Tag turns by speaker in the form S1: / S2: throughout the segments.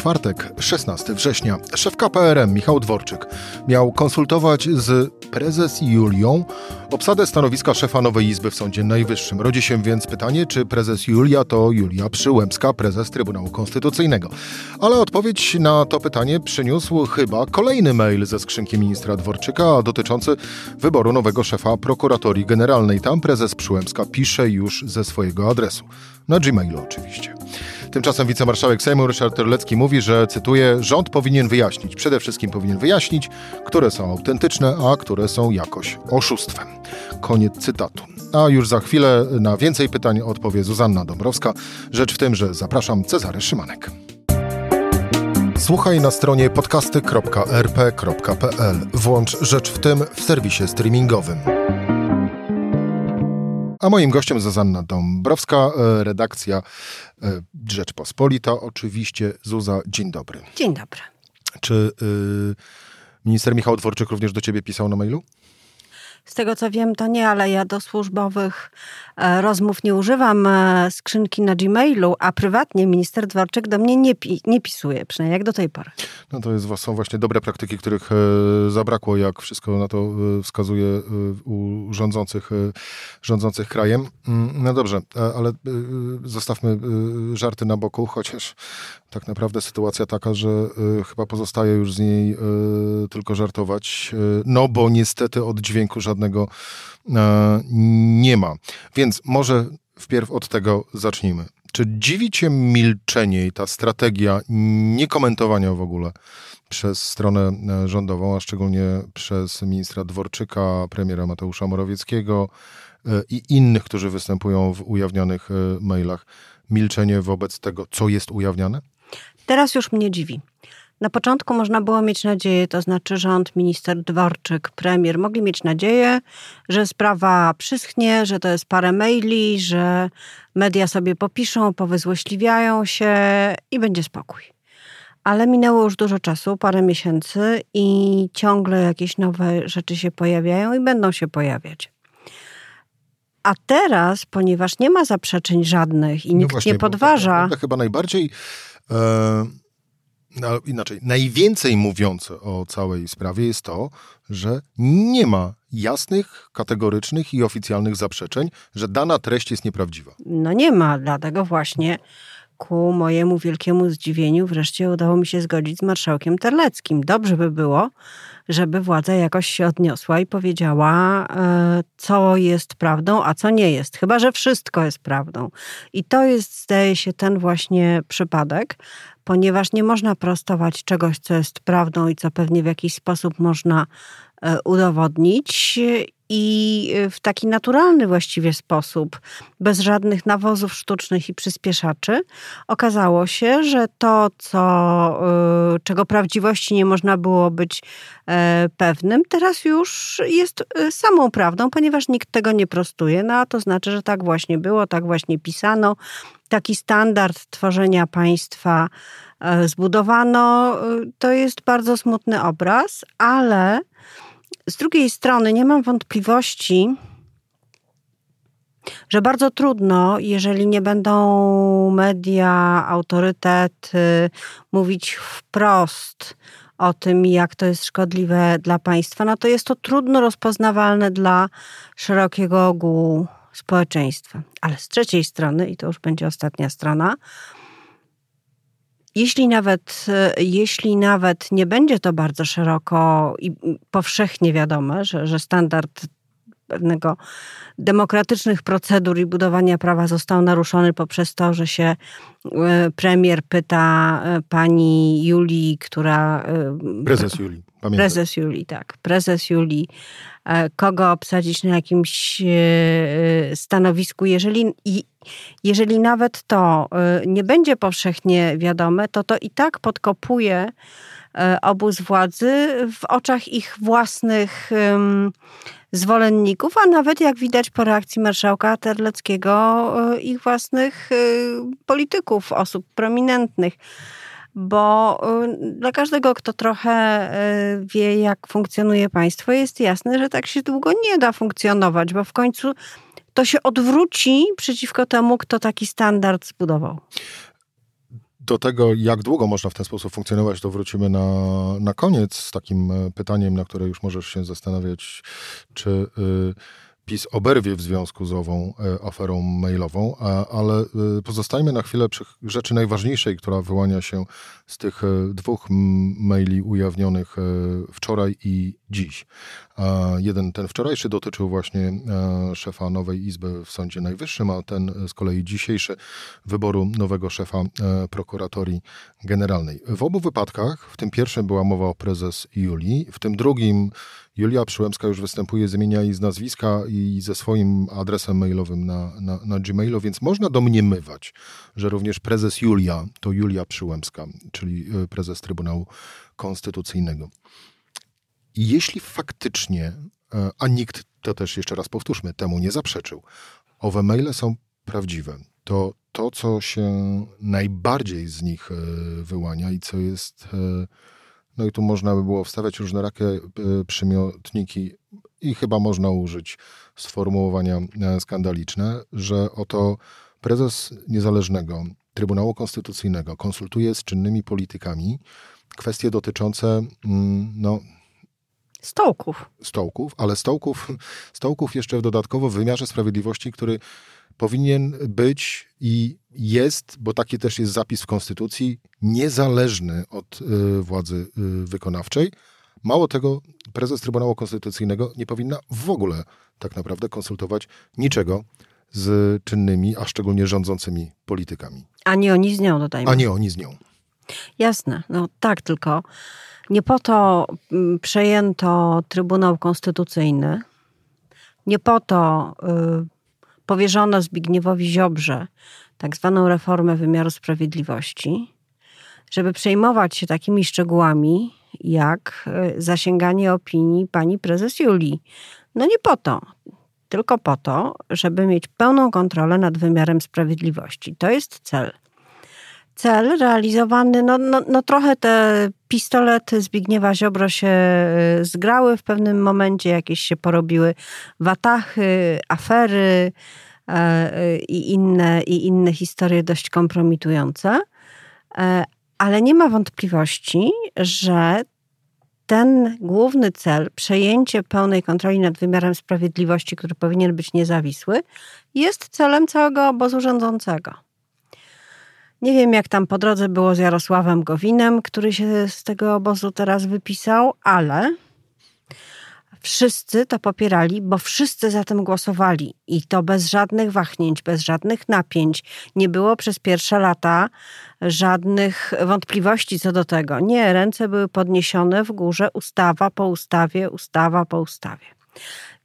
S1: Czwartek, 16 września, szef KPRM Michał Dworczyk miał konsultować z prezes Julią obsadę stanowiska szefa Nowej Izby w Sądzie Najwyższym. Rodzi się więc pytanie, czy prezes Julia to Julia Przyłębska, prezes Trybunału Konstytucyjnego. Ale odpowiedź na to pytanie przyniósł chyba kolejny mail ze skrzynki ministra Dworczyka dotyczący wyboru nowego szefa prokuratorii generalnej. Tam prezes Przyłębska pisze już ze swojego adresu. Na Gmailu oczywiście. Tymczasem wicemarszałek Sejmu Ryszard Terlecki mówi, że, cytuję, rząd powinien wyjaśnić, przede wszystkim powinien wyjaśnić, które są autentyczne, a które są jakoś oszustwem. Koniec cytatu. A już za chwilę na więcej pytań odpowie Zuzanna Dąbrowska. Rzecz w tym, że zapraszam Cezary Szymanek. Słuchaj na stronie podcasty.rp.pl. Włącz Rzecz w tym w serwisie streamingowym. A moim gościem Zuzanna Dąbrowska, e, redakcja e, Rzeczpospolita. Oczywiście Zuza, dzień dobry.
S2: Dzień dobry.
S1: Czy y, minister Michał Dworczyk również do ciebie pisał na mailu?
S2: Z tego co wiem, to nie, ale ja do służbowych e, rozmów nie używam e, skrzynki na Gmailu, a prywatnie minister Dworczyk do mnie nie, pi nie pisuje, przynajmniej jak do tej pory.
S1: No to są właśnie dobre praktyki, których e, zabrakło, jak wszystko na to wskazuje u rządzących, rządzących krajem. Mm, No dobrze, ale zostawmy żarty na boku, chociaż tak naprawdę sytuacja taka, że chyba pozostaje już z niej tylko żartować, no bo niestety oddźwięku żadnego e, nie ma. Więc może wpierw od tego zacznijmy. Czy dziwi cię milczenie i ta strategia niekomentowania w ogóle przez stronę e, rządową, a szczególnie przez ministra Dworczyka, premiera Mateusza Morawieckiego e, i innych, którzy występują w ujawnionych mailach, milczenie wobec tego, co jest ujawniane?
S2: Teraz już mnie dziwi. Na początku można było mieć nadzieję, to znaczy rząd, minister Dworczyk, premier mogli mieć nadzieję, że sprawa przyschnie, że to jest parę maili, że media sobie popiszą, powyzłośliwiają się i będzie spokój. Ale minęło już dużo czasu, parę miesięcy i ciągle jakieś nowe rzeczy się pojawiają i będą się pojawiać. A teraz, ponieważ nie ma zaprzeczeń żadnych i
S1: No
S2: nikt
S1: właśnie,
S2: nie
S1: tak
S2: podważa,
S1: naprawdę chyba najbardziej, e, no, inaczej, najwięcej mówiące o całej sprawie jest to, że nie ma jasnych, kategorycznych i oficjalnych zaprzeczeń, że dana treść jest nieprawdziwa.
S2: No nie ma, dlatego właśnie ku mojemu wielkiemu zdziwieniu wreszcie udało mi się zgodzić z marszałkiem Terleckim. Dobrze by było, żeby władza jakoś się odniosła i powiedziała, e, co jest prawdą, a co nie jest. Chyba, że wszystko jest prawdą. I to jest, zdaje się, ten właśnie przypadek, ponieważ nie można prostować czegoś, co jest prawdą i co pewnie w jakiś sposób można e, udowodnić i w taki naturalny właściwie sposób, bez żadnych nawozów sztucznych i przyspieszaczy, okazało się, że to, co, y, czego prawdziwości nie można było być e, pewnym, teraz już jest e, samą prawdą, ponieważ nikt tego nie prostuje. No a to znaczy, że tak właśnie było, tak właśnie pisano. Taki standard tworzenia państwa e, zbudowano. Y, To jest bardzo smutny obraz, ale z drugiej strony nie mam wątpliwości, że bardzo trudno, jeżeli nie będą media, autorytety mówić wprost o tym, jak to jest szkodliwe dla państwa, no to jest to trudno rozpoznawalne dla szerokiego ogółu społeczeństwa. Ale z trzeciej strony, i to już będzie ostatnia strona, jeśli nawet, jeśli nawet nie będzie to bardzo szeroko i powszechnie wiadome, że, że standard pewnego demokratycznych procedur i budowania prawa został naruszony poprzez to, że się e, premier pyta e, pani Julii, która. e,
S1: Prezes Julii, pamiętaj.
S2: Prezes Julii, tak. Prezes Julii, e, kogo obsadzić na jakimś e, stanowisku. Jeżeli, jeżeli nawet to e, nie będzie powszechnie wiadome, to to i tak podkopuje e, obóz władzy w oczach ich własnych zwolenników, a nawet jak widać po reakcji marszałka Terleckiego, e, ich własnych e, polityków, osób prominentnych. Bo y, dla każdego, kto trochę y, wie, jak funkcjonuje państwo, jest jasne, że tak się długo nie da funkcjonować, bo w końcu to się odwróci przeciwko temu, kto taki standard zbudował.
S1: Do tego, jak długo można w ten sposób funkcjonować, to wrócimy na, na koniec z takim e, pytaniem, na które już możesz się zastanawiać, czy. Yy, PiS oberwie w związku z ową e, aferą mailową, ale e, pozostajmy na chwilę przy rzeczy najważniejszej, która wyłania się z tych e, dwóch maili ujawnionych wczoraj i dziś. Jeden, ten wczorajszy dotyczył właśnie szefa nowej izby w Sądzie Najwyższym, a ten z kolei dzisiejszy wyboru nowego szefa prokuratorii generalnej. W obu wypadkach, w tym pierwszym była mowa o prezes Julii, w tym drugim Julia Przyłębska już występuje z imienia i z nazwiska i ze swoim adresem mailowym na, na, na Gmailu, więc można domniemywać, że również prezes Julia to Julia Przyłębska, czyli y, prezes Trybunału Konstytucyjnego. Jeśli faktycznie, e, a nikt, to też jeszcze raz powtórzmy, temu nie zaprzeczył, owe maile są prawdziwe, to to, co się najbardziej z nich e, wyłania i co jest e, no i tu można by było wstawiać różnorakie e, przymiotniki i chyba można użyć sformułowania e, skandaliczne, że oto prezes niezależnego Trybunału Konstytucyjnego konsultuje z czynnymi politykami kwestie dotyczące mm, no,
S2: Stołków.
S1: Stołków, ale stołków, stołków jeszcze dodatkowo w wymiarze sprawiedliwości, który powinien być i jest, bo taki też jest zapis w Konstytucji, niezależny od y, władzy y, wykonawczej. Mało tego, prezes Trybunału Konstytucyjnego nie powinna w ogóle tak naprawdę konsultować niczego z czynnymi, a szczególnie rządzącymi politykami.
S2: Ani oni z nią, dodajmy.
S1: Ani oni z nią.
S2: Jasne, no tak, tylko nie po to mm, przejęto Trybunał Konstytucyjny, nie po to y, powierzono Zbigniewowi Ziobrze tak zwaną reformę wymiaru sprawiedliwości, żeby przejmować się takimi szczegółami, jak e, zasięganie opinii pani prezes Julii. No nie po to, tylko po to, żeby mieć pełną kontrolę nad wymiarem sprawiedliwości. To jest cel cel realizowany, no, no, no trochę te pistolety Zbigniewa Ziobro się y, zgrały w pewnym momencie, jakieś się porobiły watachy, afery e, i inne, i inne historie dość kompromitujące. E, ale nie ma wątpliwości, że ten główny cel, przejęcie pełnej kontroli nad wymiarem sprawiedliwości, który powinien być niezawisły, jest celem całego obozu rządzącego. Nie wiem, jak tam po drodze było z Jarosławem Gowinem, który się z tego obozu teraz wypisał, ale wszyscy to popierali, bo wszyscy za tym głosowali i to bez żadnych wahnięć, bez żadnych napięć. Nie było przez pierwsze lata żadnych wątpliwości co do tego. Nie, ręce były podniesione w górze, ustawa po ustawie, ustawa po ustawie.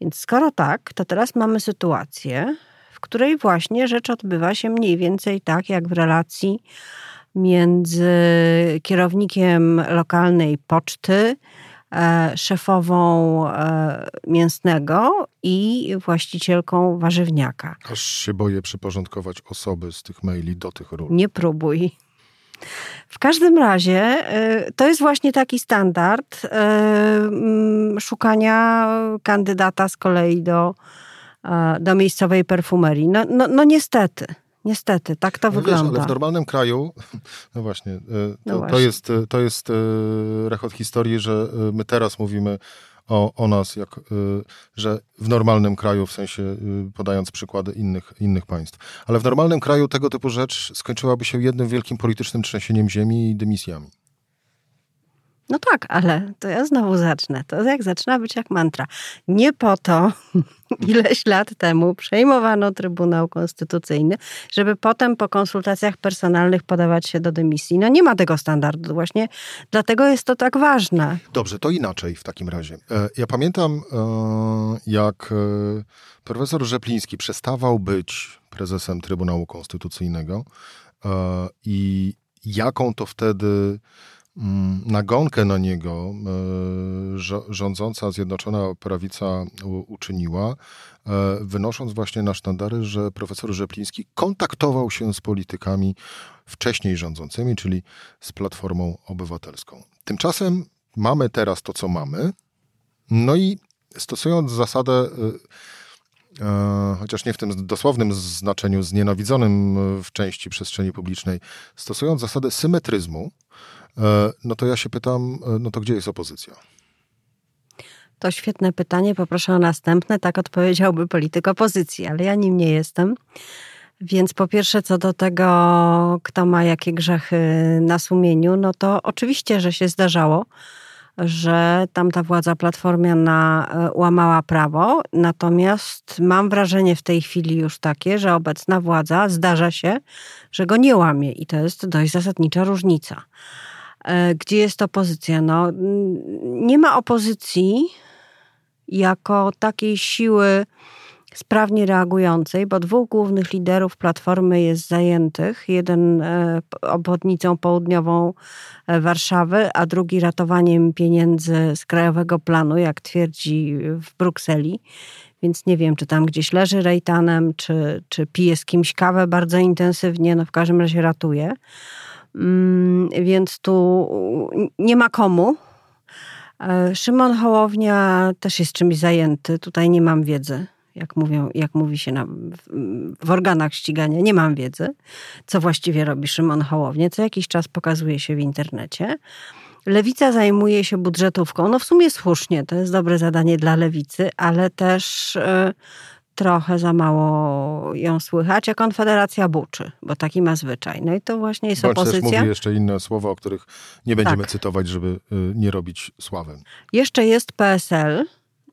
S2: Więc skoro tak, to teraz mamy sytuację, w której właśnie rzecz odbywa się mniej więcej tak, jak w relacji między kierownikiem lokalnej poczty, e, szefową e, mięsnego i właścicielką warzywniaka.
S1: Aż się boję przyporządkować osoby z tych maili do tych ról.
S2: Nie próbuj. W każdym razie e, to jest właśnie taki standard szukania kandydata z kolei do do miejscowej perfumerii. No, no, no niestety. Niestety, tak to no wygląda. Wiesz,
S1: ale w normalnym kraju, no właśnie, e, to, no właśnie. to jest, e, to jest e, rechot historii, że my teraz mówimy o, o nas, jak, że w normalnym kraju, w sensie podając przykłady innych, innych państw. Ale w normalnym kraju tego typu rzecz skończyłaby się jednym wielkim politycznym trzęsieniem ziemi i dymisjami.
S2: No tak, ale to ja znowu zacznę. To jak zaczyna być jak mantra. Nie po to ileś lat temu przejmowano Trybunał Konstytucyjny, żeby potem po konsultacjach personalnych podawać się do dymisji. No nie ma tego standardu właśnie, dlatego jest to tak ważne.
S1: Dobrze, to inaczej w takim razie. E, ja pamiętam, e, jak e, profesor Rzepliński przestawał być prezesem Trybunału Konstytucyjnego i jaką to wtedy nagonkę na niego rządząca Zjednoczona Prawica uczyniła, wynosząc właśnie na sztandary, że profesor Rzepliński kontaktował się z politykami wcześniej rządzącymi, czyli z Platformą Obywatelską. Tymczasem mamy teraz to, co mamy, no i stosując zasadę E, chociaż nie w tym dosłownym znaczeniu, znienawidzonym w części przestrzeni publicznej, stosując zasadę symetryzmu, e, no to ja się pytam, e, no to gdzie jest opozycja?
S2: To świetne pytanie, poproszę o następne. Tak odpowiedziałby polityk opozycji, ale ja nim nie jestem. Więc po pierwsze, co do tego, kto ma jakie grzechy na sumieniu, no to oczywiście, że się zdarzało że tamta władza platformiana e, łamała prawo. Natomiast mam wrażenie w tej chwili już takie, że obecna władza zdarza się, że go nie łamie i to jest dość zasadnicza różnica. E, gdzie jest opozycja? No, nie ma opozycji jako takiej siły sprawnie reagującej, bo dwóch głównych liderów Platformy jest zajętych. Jeden e, obwodnicą południową e, Warszawy, a drugi ratowaniem pieniędzy z Krajowego Planu, jak twierdzi w Brukseli. Więc nie wiem, czy tam gdzieś leży rejtanem, czy, czy pije z kimś kawę bardzo intensywnie, no w każdym razie ratuje. Mm, więc tu nie ma komu. E, Szymon Hołownia też jest czymś zajęty. Tutaj nie mam wiedzy jak, mówią, jak mówi się na, w, organach ścigania, nie mam wiedzy, co właściwie robi Szymon Hołownie. Co jakiś czas pokazuje się w internecie. Lewica zajmuje się budżetówką. No w sumie słusznie, to jest dobre zadanie dla lewicy, ale też y, trochę za mało ją słychać, a Konfederacja buczy, bo taki ma zwyczaj. No i to właśnie jest opozycja.
S1: też mówi jeszcze inne słowa, o których nie będziemy tak. cytować, żeby y, nie robić sławem.
S2: Jeszcze jest PSL,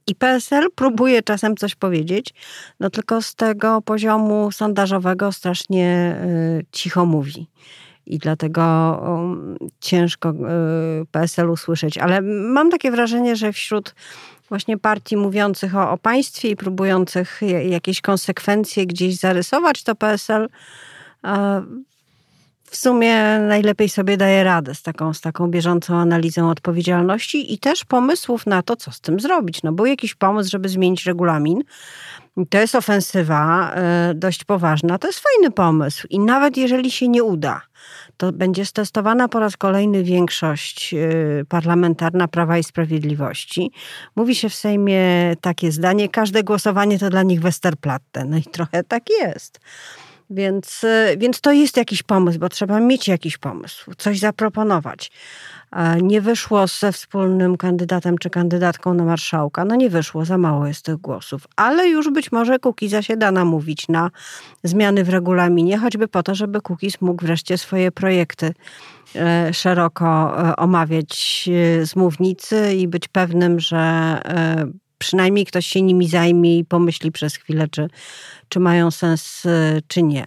S2: i PSL próbuje czasem coś powiedzieć, no tylko z tego poziomu sondażowego strasznie y, cicho mówi. I dlatego ciężko y, PSL usłyszeć. Ale mam takie wrażenie, że wśród właśnie partii mówiących o, o państwie i próbujących jakieś konsekwencje gdzieś zarysować, to PSL w sumie najlepiej sobie daje radę z taką, z taką bieżącą analizą odpowiedzialności i też pomysłów na to, co z tym zrobić. No był jakiś pomysł, żeby zmienić regulamin. To jest ofensywa y, dość poważna. To jest fajny pomysł i nawet jeżeli się nie uda, to będzie stestowana po raz kolejny większość y, parlamentarna Prawa i Sprawiedliwości. Mówi się w Sejmie takie zdanie, każde głosowanie to dla nich Westerplatte. No i trochę tak jest. Więc, y, więc to jest jakiś pomysł, bo trzeba mieć jakiś pomysł, coś zaproponować. Nie wyszło ze wspólnym kandydatem czy kandydatką na marszałka. No nie wyszło, za mało jest tych głosów. Ale już być może Kukiza się da namówić na zmiany w regulaminie, choćby po to, żeby Kukiz mógł wreszcie swoje projekty e, szeroko e, omawiać e, z mównicy i być pewnym, że przynajmniej ktoś się nimi zajmie i pomyśli przez chwilę, czy, czy mają sens, e, czy nie.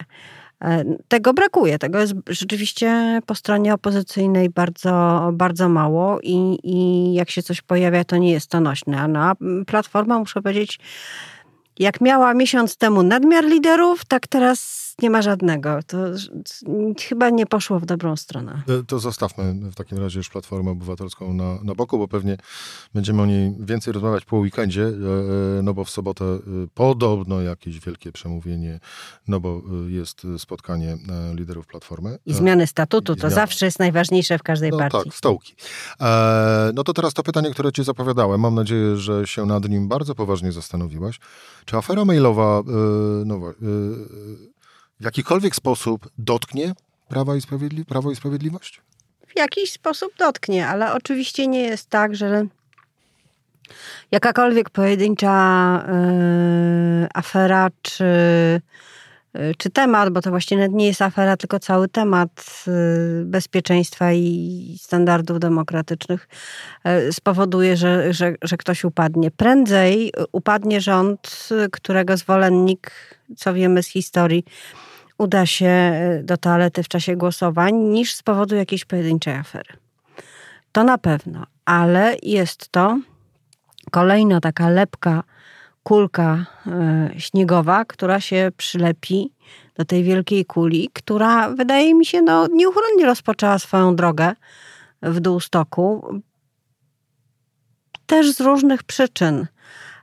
S2: E, tego brakuje. Tego jest rzeczywiście po stronie opozycyjnej bardzo, bardzo mało i, i jak się coś pojawia, to nie jest to nośne. No, a Platforma, muszę powiedzieć, jak miała miesiąc temu nadmiar liderów, tak teraz nie ma żadnego. To chyba nie poszło w dobrą stronę.
S1: E, to zostawmy w takim razie już Platformę Obywatelską na, na boku, bo pewnie będziemy o niej więcej rozmawiać po weekendzie, e, e, no bo w sobotę podobno jakieś wielkie przemówienie, no bo jest spotkanie liderów Platformy.
S2: I zmiany statutu, I to zawsze jest najważniejsze w każdej
S1: no,
S2: partii.
S1: Tak, stołki. No to teraz to pytanie, które ci zapowiadałem. Mam nadzieję, że się nad nim bardzo poważnie zastanowiłaś. Czy afera mailowa no, w jakikolwiek sposób dotknie Prawa i Sprawiedli Prawo i Sprawiedliwość?
S2: W jakiś sposób dotknie, ale oczywiście nie jest tak, że jakakolwiek pojedyncza yy, afera czy, czy temat, bo to właściwie nie jest afera, tylko cały temat yy, bezpieczeństwa i standardów demokratycznych spowoduje, że, że, że ktoś upadnie. Prędzej upadnie rząd, którego zwolennik, co wiemy z historii, uda się do toalety w czasie głosowań, niż z powodu jakiejś pojedynczej afery. To na pewno, ale jest to kolejna taka lepka, kulka e, śniegowa, która się przylepi do tej wielkiej kuli, która wydaje mi się no, nieuchronnie rozpoczęła swoją drogę w dół stoku. Też z różnych przyczyn.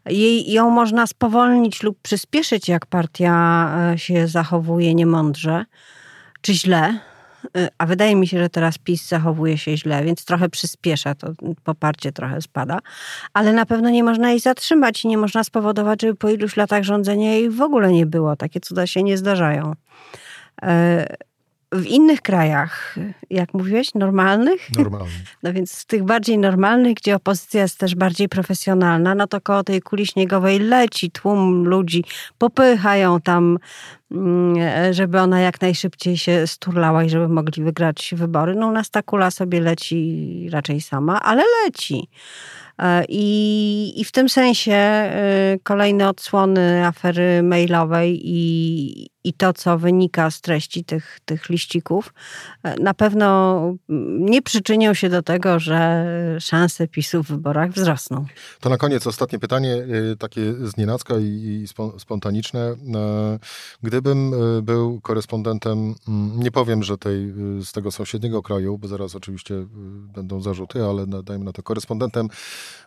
S2: Jej, ją można spowolnić lub przyspieszyć, jak partia e, się zachowuje niemądrze czy źle. E, a wydaje mi się, że teraz PiS zachowuje się źle, więc trochę przyspiesza, to poparcie trochę spada. Ale na pewno nie można jej zatrzymać i nie można spowodować, żeby po iluś latach rządzenia jej w ogóle nie było. Takie cuda się nie zdarzają. W innych krajach, jak mówiłeś, normalnych?
S1: Normalnych.
S2: No więc w tych bardziej normalnych, gdzie opozycja jest też bardziej profesjonalna, no to koło tej kuli śniegowej leci tłum ludzi, popychają tam, mm, żeby ona jak najszybciej się sturlała i żeby mogli wygrać wybory. No u nas ta kula sobie leci raczej sama, ale leci. E, I, I w tym sensie e, kolejne odsłony afery mailowej i, i to, co wynika z treści tych, tych liścików, e, na pewno nie przyczynią się do tego, że szanse PiSu w wyborach wzrosną.
S1: To na koniec ostatnie pytanie, takie znienacka i spontaniczne. Gdybym był korespondentem, nie powiem, że tej, z tego sąsiedniego kraju, bo zaraz oczywiście będą zarzuty, ale dajmy na to korespondentem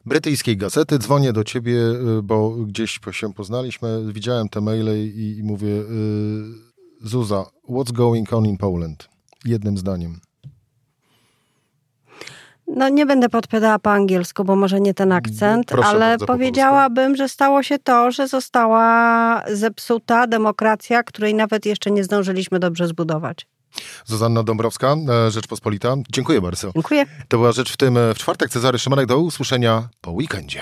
S1: brytyjskiej gazety. Dzwonię do ciebie, bo gdzieś się poznaliśmy, widziałem te maile i, i mówię Zuza, what's going on in Poland? Jednym zdaniem.
S2: No nie będę podpowiadała po angielsku, bo może nie ten akcent, Proszę ale powiedziałabym, że stało się to, że została zepsuta demokracja, której nawet jeszcze nie zdążyliśmy dobrze zbudować.
S1: Zuzanna Dąbrowska, e, Rzeczpospolita. Dziękuję bardzo.
S2: Dziękuję.
S1: To była Rzecz w tym e, w czwartek. Cezary Szymanek, do usłyszenia po weekendzie.